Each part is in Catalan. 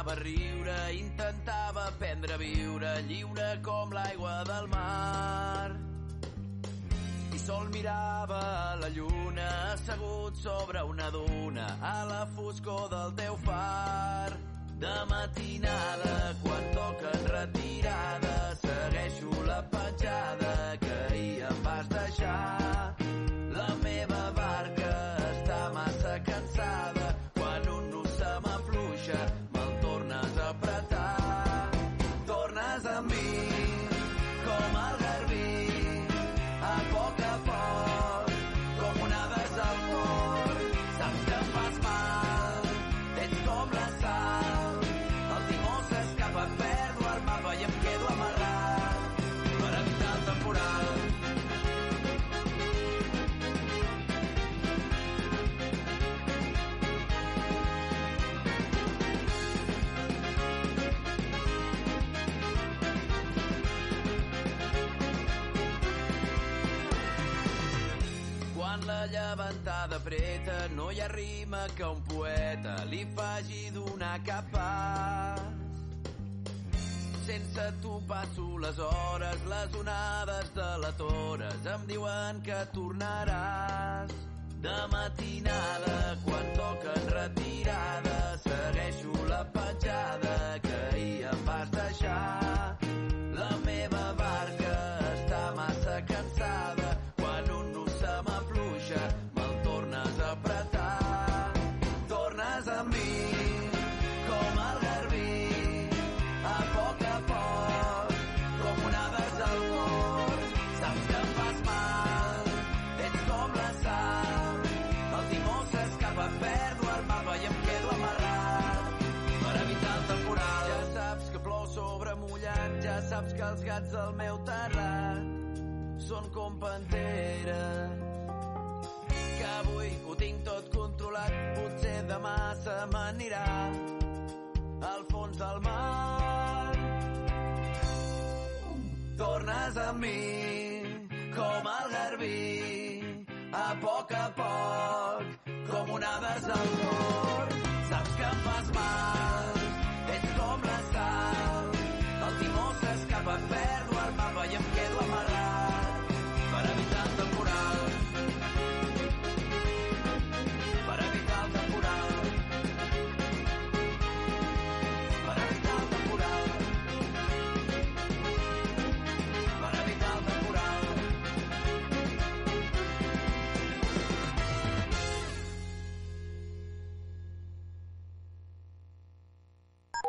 Tornava a riure, intentava aprendre a viure lliure com l'aigua del mar. I sol mirava la lluna assegut sobre una duna a la foscor del teu far. De matinada, quan toquen retirada, segueixo la petjada la llevantada preta no hi ha rima que un poeta li faci donar cap pas. Sense tu passo les hores, les onades de la Tores em diuen que tornaràs. De matinada, quan toquen retirada, segueixo la petjada que gats del meu terrat són com panteres que avui ho tinc tot controlat, potser demà se m'anirà al fons del mar. Tornes a mi com el garbí, a poc a poc, com onades port.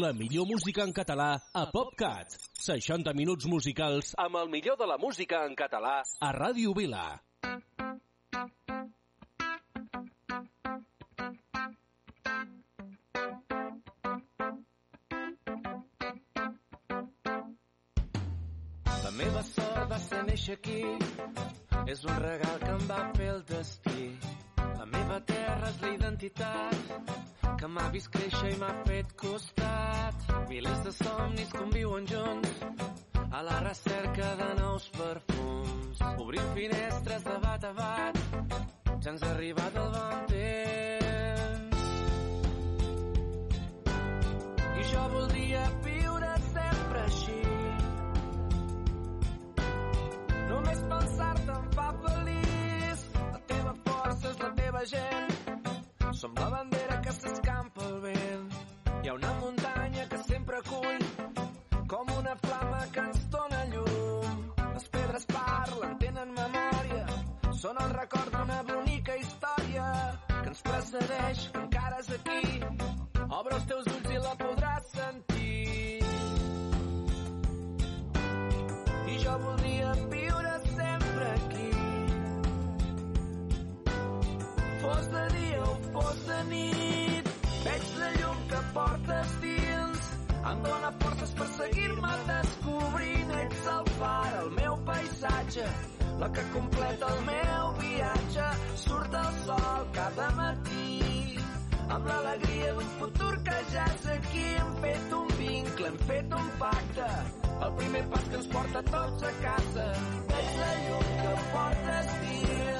La millor música en català a PopCat. 60 minuts musicals amb el millor de la música en català a Ràdio Vila. La meva sort va ser néixer aquí, és un regal que em va fer el destí. Meva terra és la identitat, que m'ha vist créixer i m'ha fet costat. Milers de somnis conviuen junts a la recerca de nous perfums. Obrim finestres de bat a bat, ja ens ha arribat el bon temps. La gent. Som la bandera que s'escampa al vent. Hi ha una muntanya que sempre acull com una flama que ens dona llum. Les pedres parlen, tenen memòria, són el record d'una bonica història que ens precedeix, que encara és aquí. Obre els teus ulls Fos de dia o fos de nit, veig la llum que portes dins. Em dóna forces per seguir-me descobrint. Ets el far, el meu paisatge, la que completa el meu viatge. Surt el sol cada matí, amb l'alegria d'un futur que ja és aquí. Hem fet un vincle, hem fet un pacte, el primer pas que ens porta tots a casa. Veig la llum que portes dins,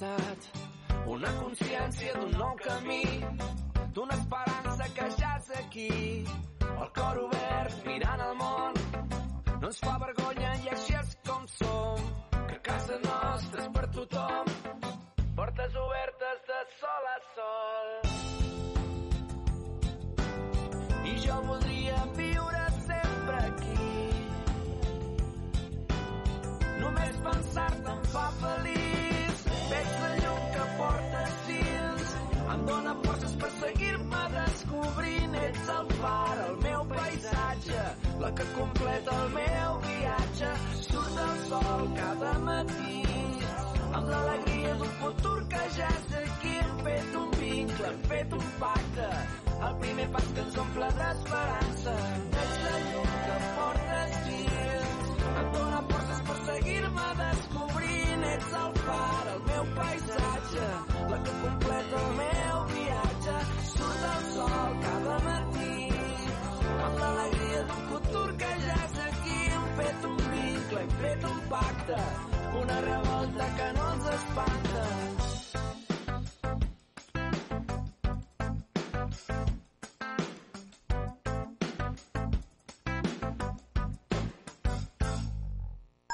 Societat. Una consciència d'un nou camí, d'una esperança que ja és aquí. El cor obert, mirant al món, no ens fa vergonya i així és com som. Que casa nostra és per tothom, portes obertes de sol a sol. I jo voldria viure sempre aquí. Només pensar-te em fa feliç. Descobrint. Ets el far, el meu paisatge, la que completa el meu viatge. Surt el sol cada matí amb l'alegria d'un futur que ja és aquí. Hem fet un vincle, hem fet un pacte, fet un pacte, una revolta que no ens espanta.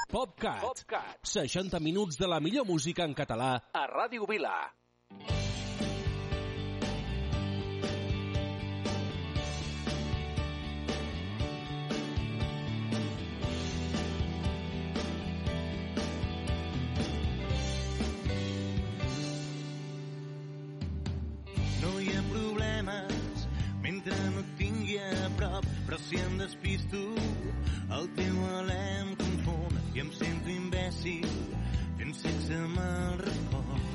PopCat. PopCat. 60 minuts de la millor música en català a Ràdio Vila. Si em despisto, el teu alè em confon i em sento imbècil fent sexe amb el repòs.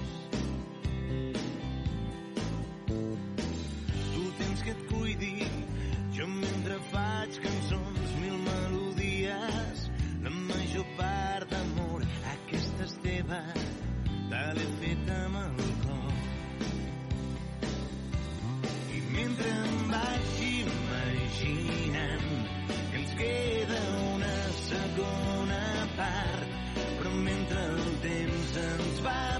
Tu tens que et cuidi, jo mentre faig cançons, queda una segona part, però mentre el temps ens va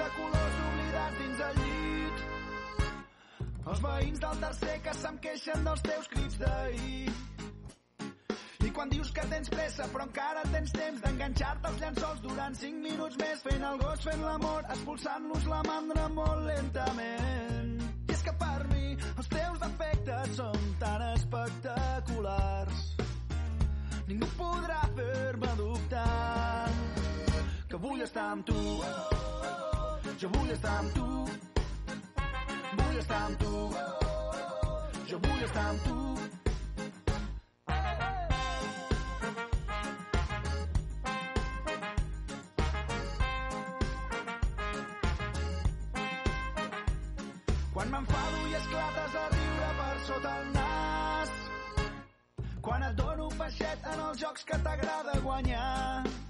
de colors oblidats dins el llit. Els veïns del tercer que se'm queixen dels teus crits d'ahir. quan dius que tens pressa però encara tens temps d'enganxar-te als llençols durant 5 minuts més fent el gos, fent l'amor, expulsant-los la mandra molt lentament. I és que per mi els teus defectes són tan espectaculars ningú podrà fer-me dubtar que vull estar amb tu jo vull estar amb tu vull estar amb tu jo vull estar amb tu Quan m'enfado i esclates a riure per sota el nas. Quan et dono peixet en els jocs que t'agrada guanyar.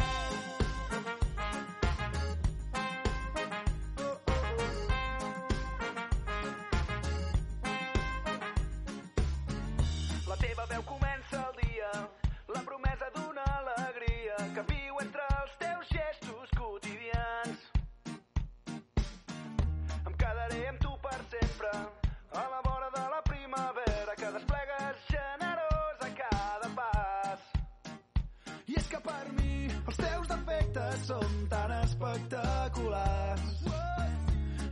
Promesa d'una alegria que viu entre els teus gestos quotidians. Em quedaré amb tu per sempre, a la vora de la primavera que desplegues generós a cada pas. I és que per mi els teus defectes són tan espectaculars.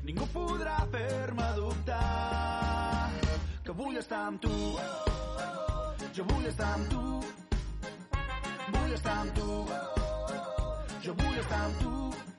Ningú podrà fer-me dubtar que vull estar amb tu. Jo vull estar amb tu. Vull estar amb tu. Jo vull estar amb tu.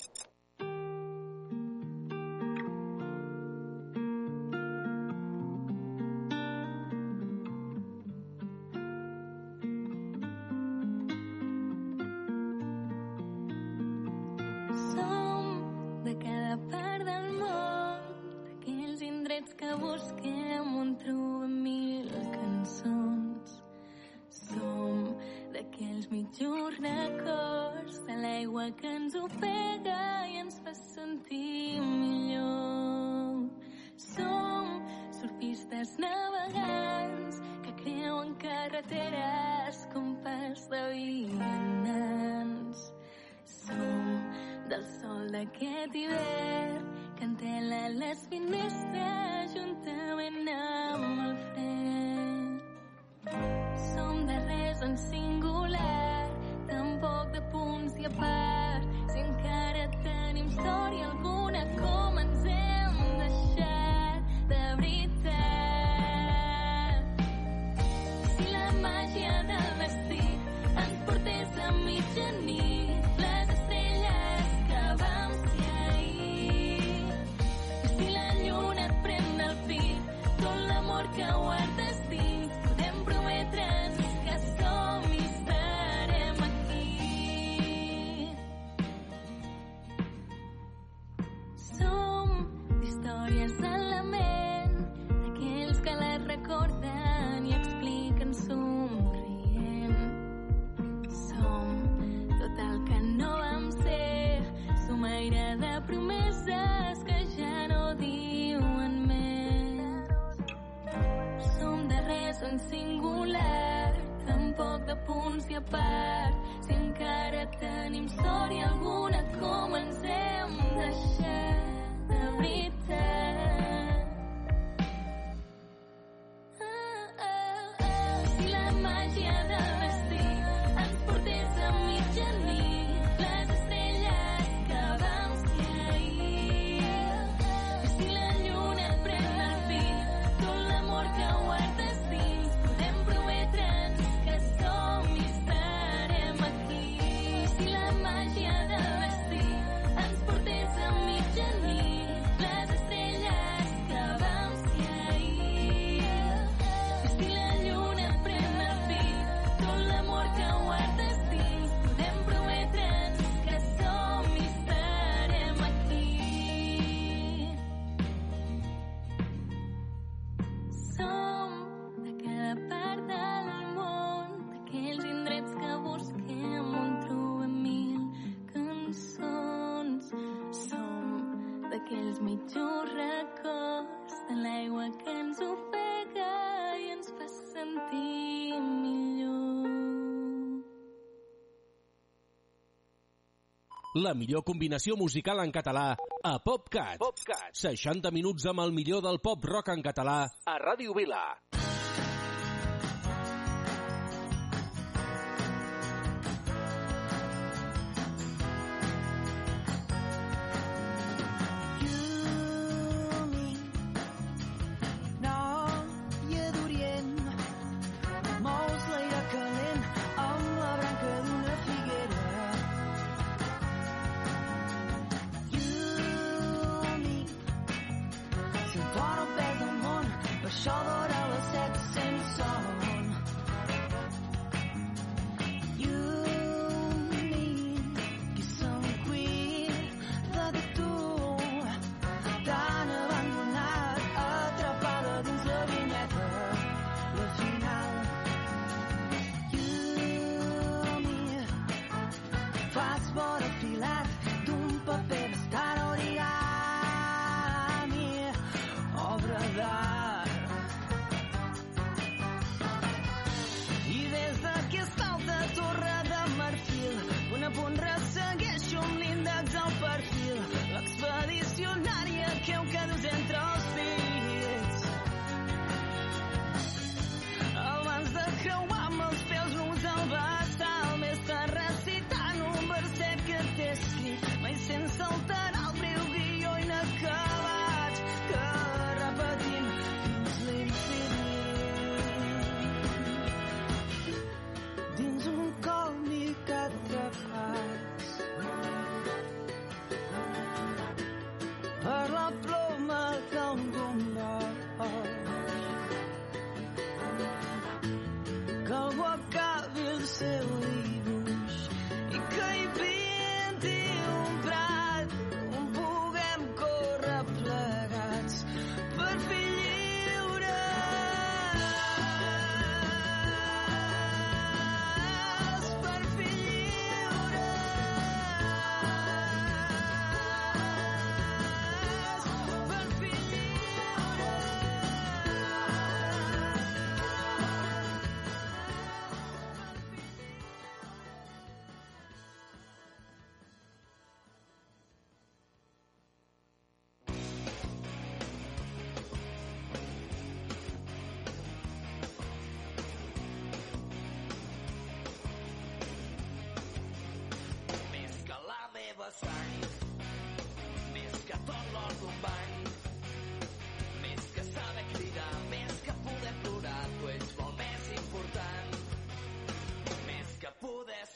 mig records de l'aigua que ens ofega i ens fa sentir millor. La millor combinació musical en català a PopCat. PopCat. 60 minuts amb el millor del pop rock en català a Ràdio Vila.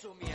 su.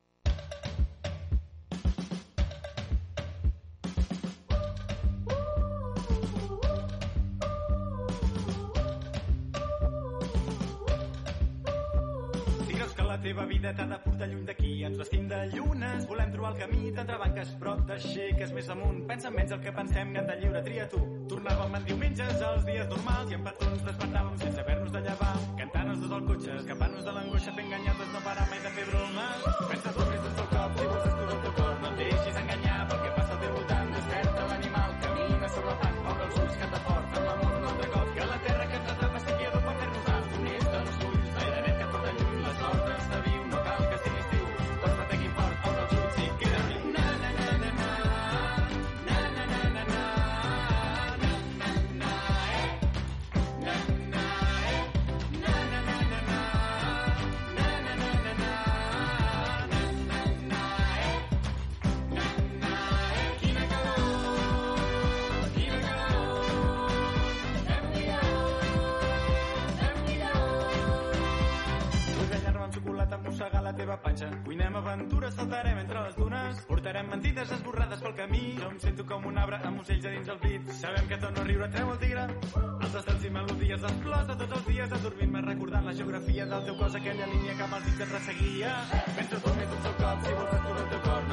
teva vida t'ha de portar lluny d'aquí. Ens vestim de llunes, volem trobar el camí, t'entrebanques prop t'aixeques més amunt. Pensa menys el que pensem, que de lliure, tria tu. Tornàvem en diumenges als dies normals i en petons despertàvem sense haver-nos de llevar. Cantant els dos al cotxe, escapant-nos de l'angoixa, fent ganyades no parar mai de fer bromes. Pensa tu meva panxa. Cuinem aventures, saltarem entre les dunes. Portarem mentides esborrades pel camí. Jo em sento com un arbre amb ocells a dins el pit. Sabem que tot no riure treu el tigre. Els estels i melodies, les flors de tots els dies. Adormint-me recordant la geografia del teu cos, aquella línia que amb els dits et resseguia. Penses tu més un sol cop si vols tu el teu cor.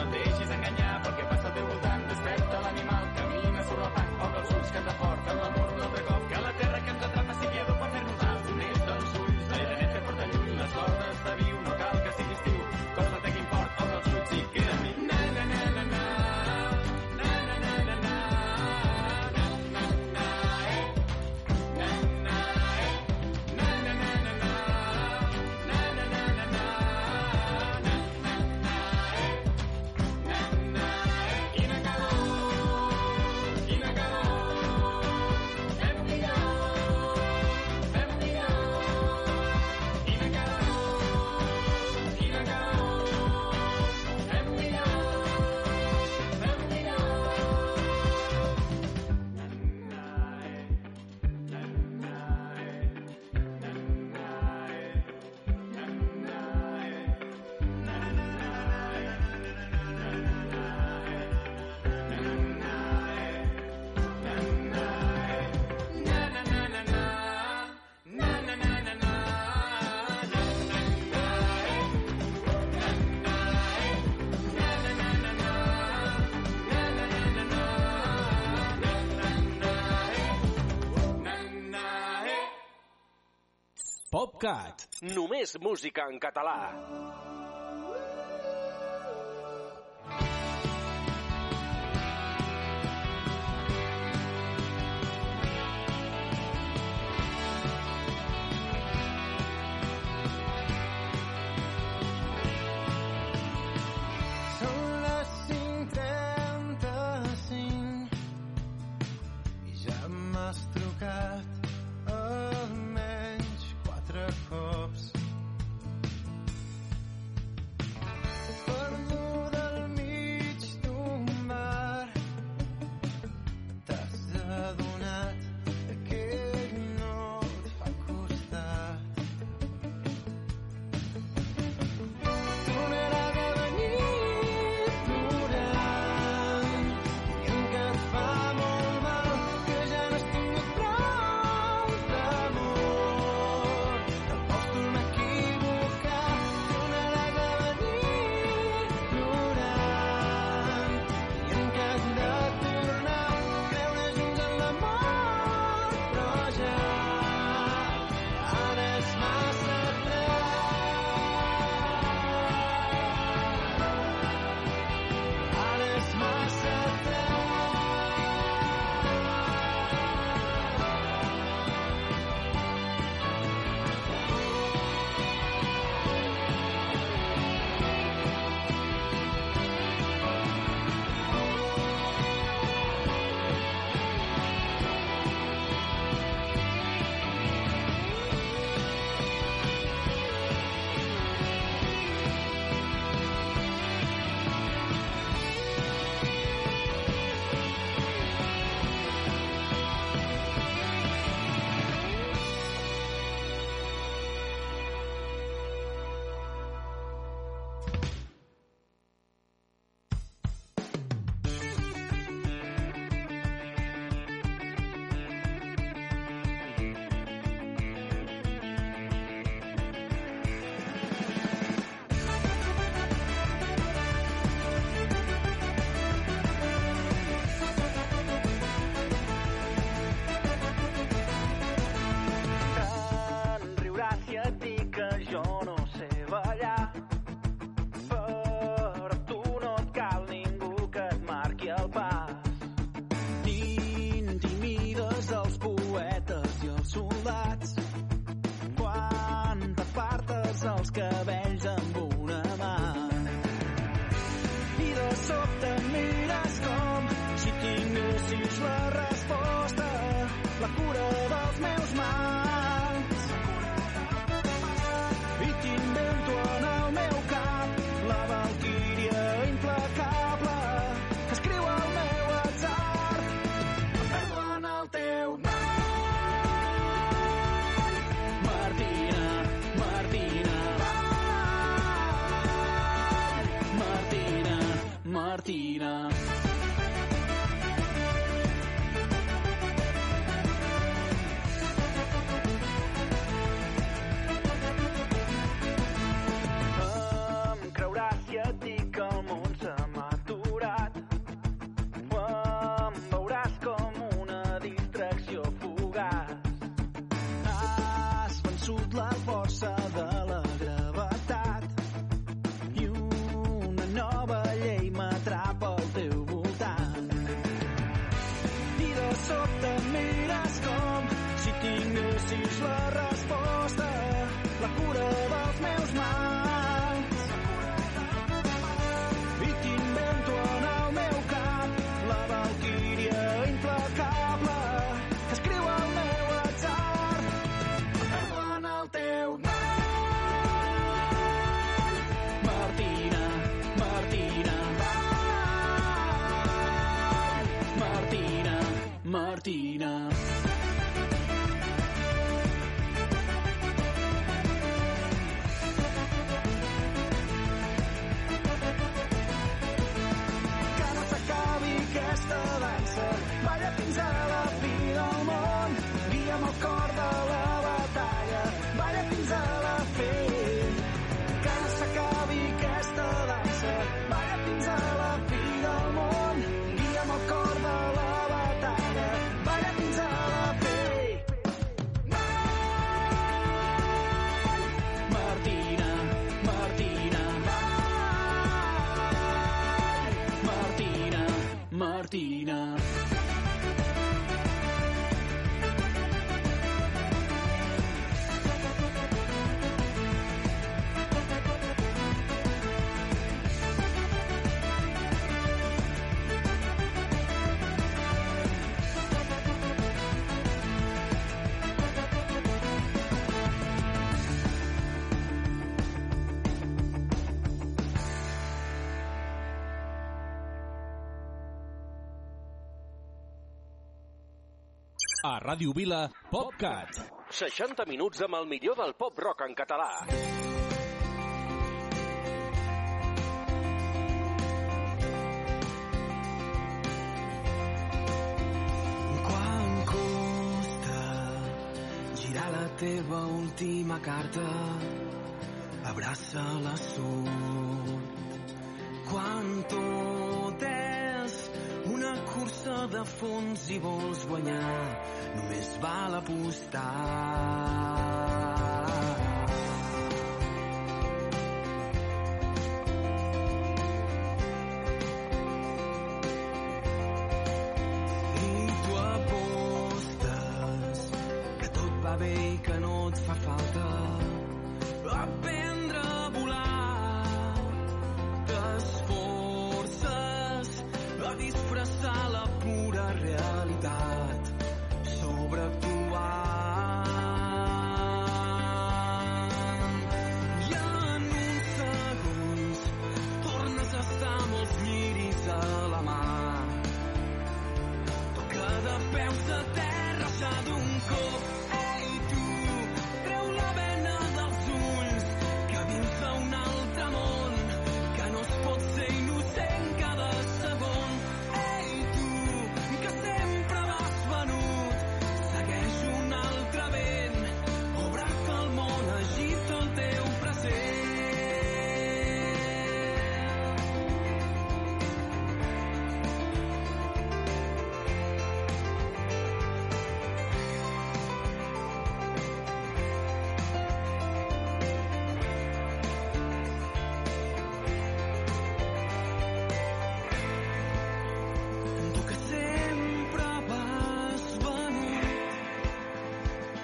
Només música en català. mires com si tinguessis la resposta, la cura dels meus mals. Ràdio Vila, PopCat. 60 minuts amb el millor del pop-rock en català. Quan costa girar la teva última carta, abraça-la sort. Quan tot és una cursa de fons i vols guanyar només val apostar.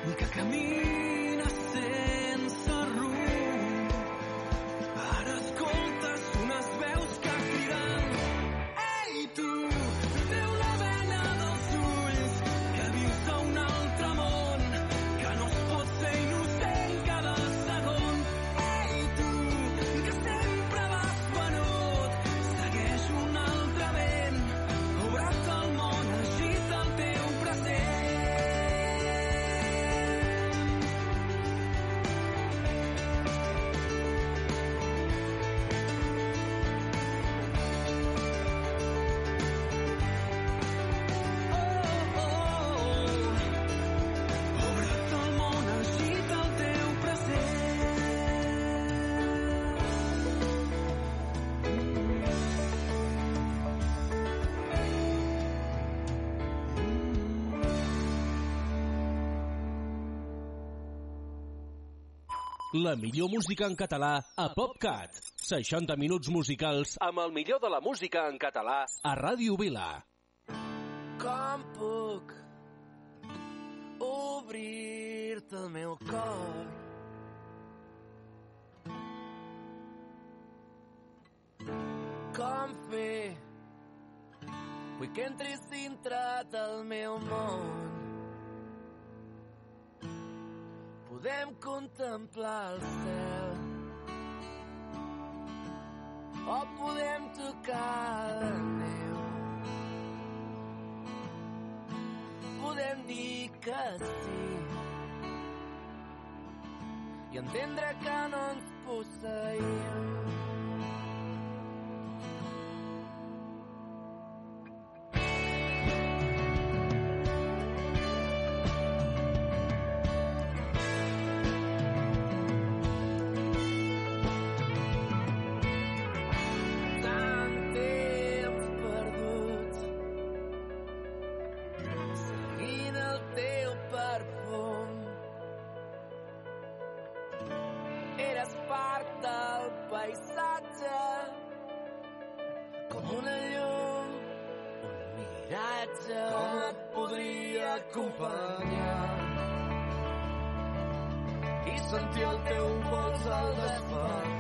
nunca camino. La millor música en català a PopCat. 60 minuts musicals amb el millor de la música en català a Ràdio Vila. Com puc obrir-te el meu cor? Com fer Vull que entris dintre del meu món. Podem contemplar el cel o podem tocar la neu. Podem dir que sí i entendre que no ens posseïm. Acompanyar. I sentir el teu pols al despertar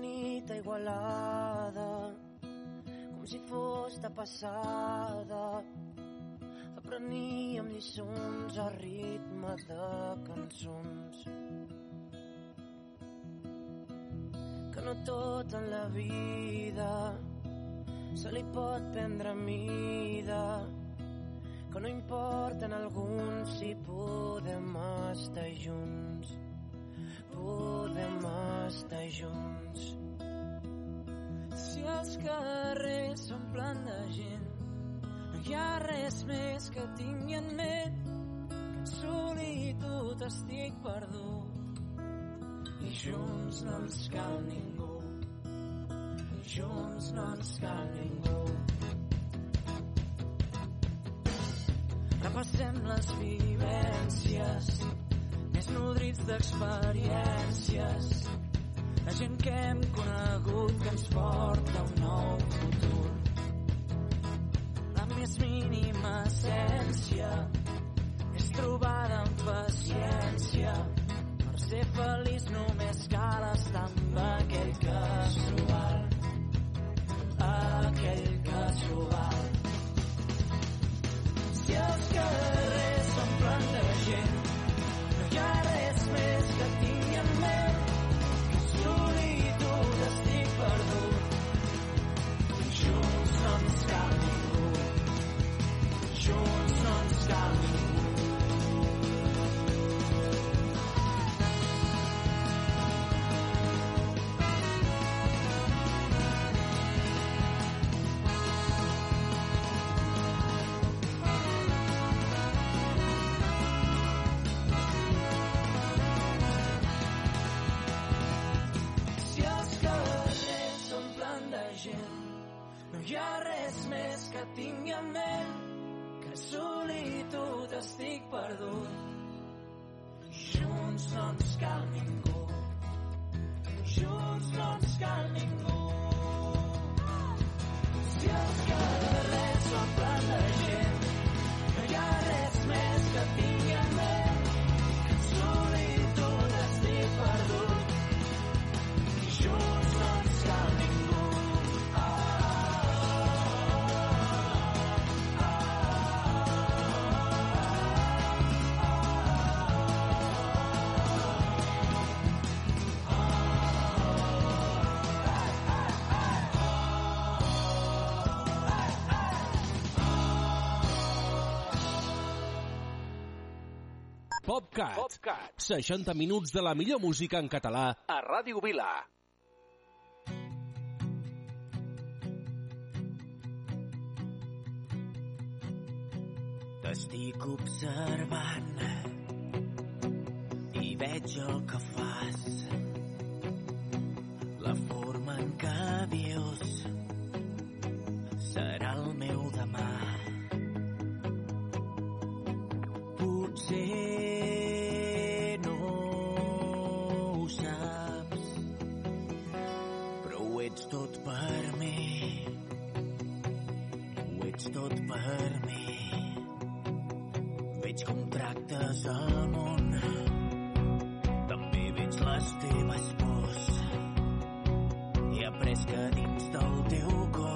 nit Igualada com si fos de passada apreníem lliçons a ritme de cançons que no tot en la vida se li pot prendre mida que no importa en alguns si podem estar junts podem estar junts. Si els carrers s'omplen de gent, no hi ha res més que tingui en ment que en solitud estic perdut. I junts no ens cal ningú, i junts no ens cal ningú. Repassem les vivències més nodrits d'experiències la gent que hem conegut que ens porta un nou futur. La més mínima essència és trobada amb paciència. Per ser feliç només cal estar amb aquell que aquell que si els carrers estic perdut. Junts no ens cal ningú. Junts no ens cal ningú. Si els carrers s'omplen de gent, no hi ha res més que tingui PopCat. 60 minuts de la millor música en català a Ràdio Vila. T'estic observant i veig el que fas. La forma en què vius serà el meu demà. Potser ets tot per mi. Ho ets tot per mi. Veig com tractes el món. També veig les teves pors. He après que dins del teu cor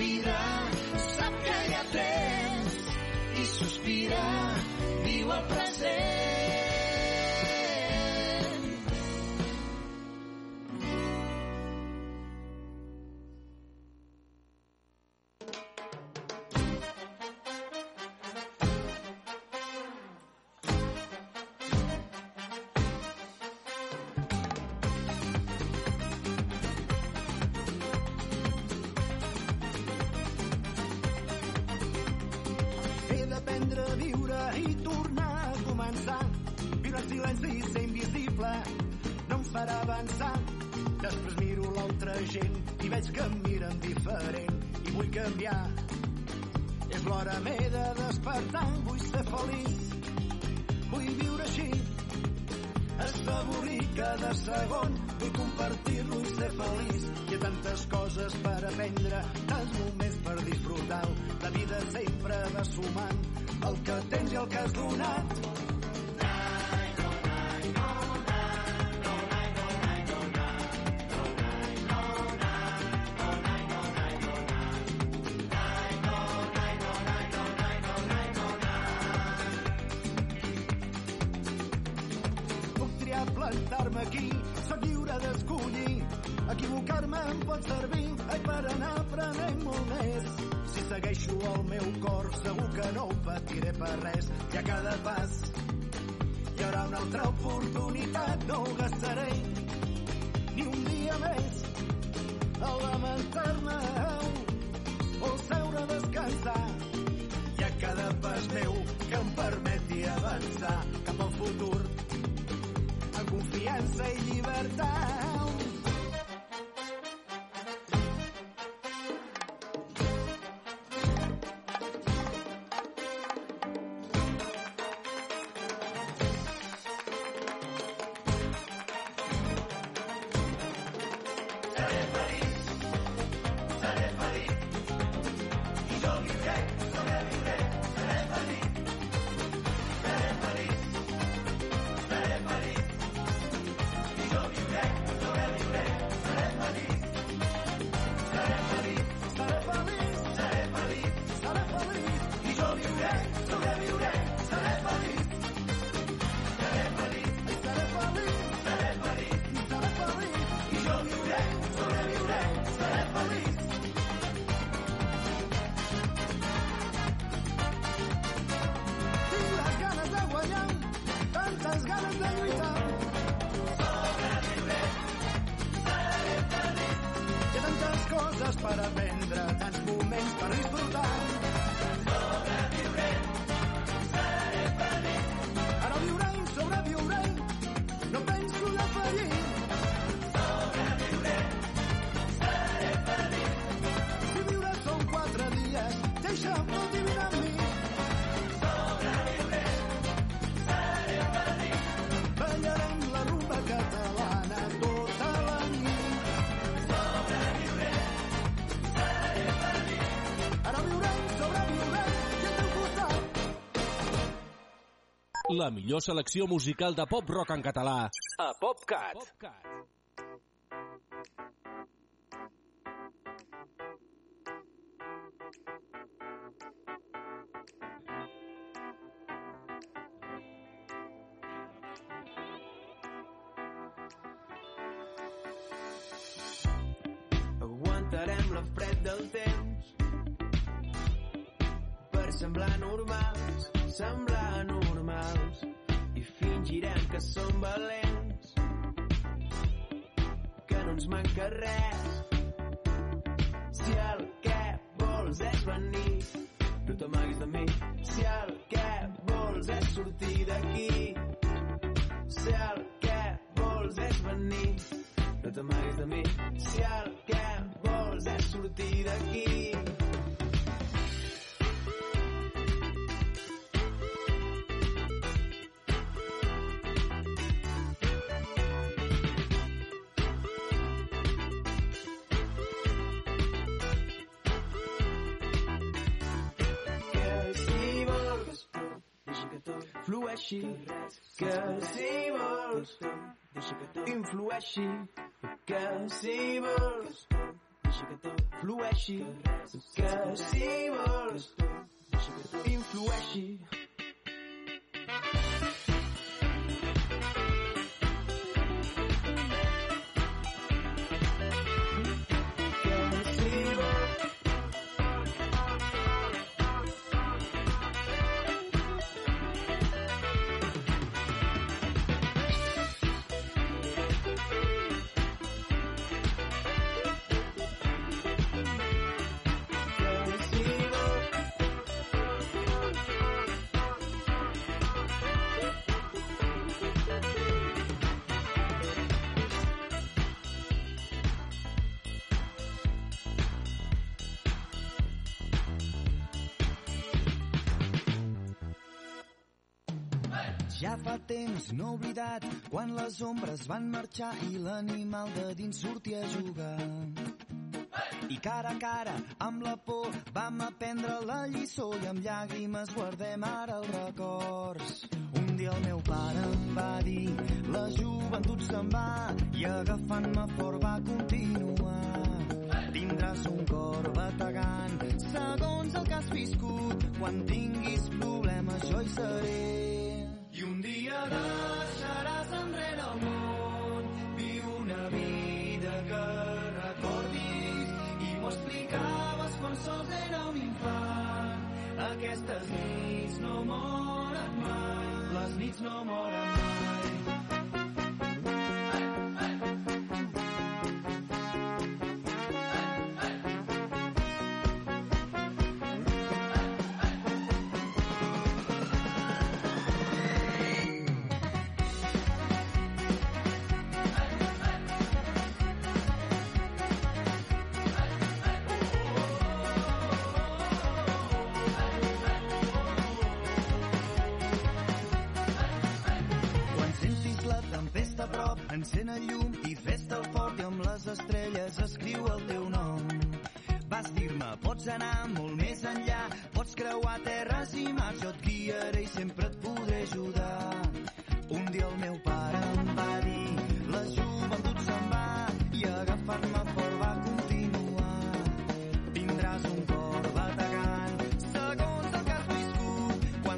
vida sap que hi ha temps i sospira, viu el present. confiança i llibertat. La millor selecció musical de pop-rock en català a PopCat. PopCat. Aguantarem la fred del temps per semblar normals, semblar normals i fingirem que som valents que no ens manca res. Si el que vols és venir no t'amaguis de mi si el que vols és sortir d'aquí. Si el que vols és venir no t'amaguis de mi si el que vols és sortir d'aquí flueixi que si vols deixa que tot influeixi que si vols deixa que tot flueixi que si vols deixa que tot influeixi Ja fa temps no oblidat quan les ombres van marxar i l'animal de dins sortia a jugar. I cara a cara, amb la por, vam aprendre la lliçó i amb llàgrimes guardem ara els records. Un dia el meu pare em va dir la joventut se'n va i agafant-me fort va continuar. Tindràs un cor bategant segons el que has viscut. Quan tinguis problemes jo hi seré. Dia deixaràs enrere el món, viu una vida que recordis i m'ho explicaves quan sols era un infant. Aquestes nits no moren mai, les nits no moren mai. and I'm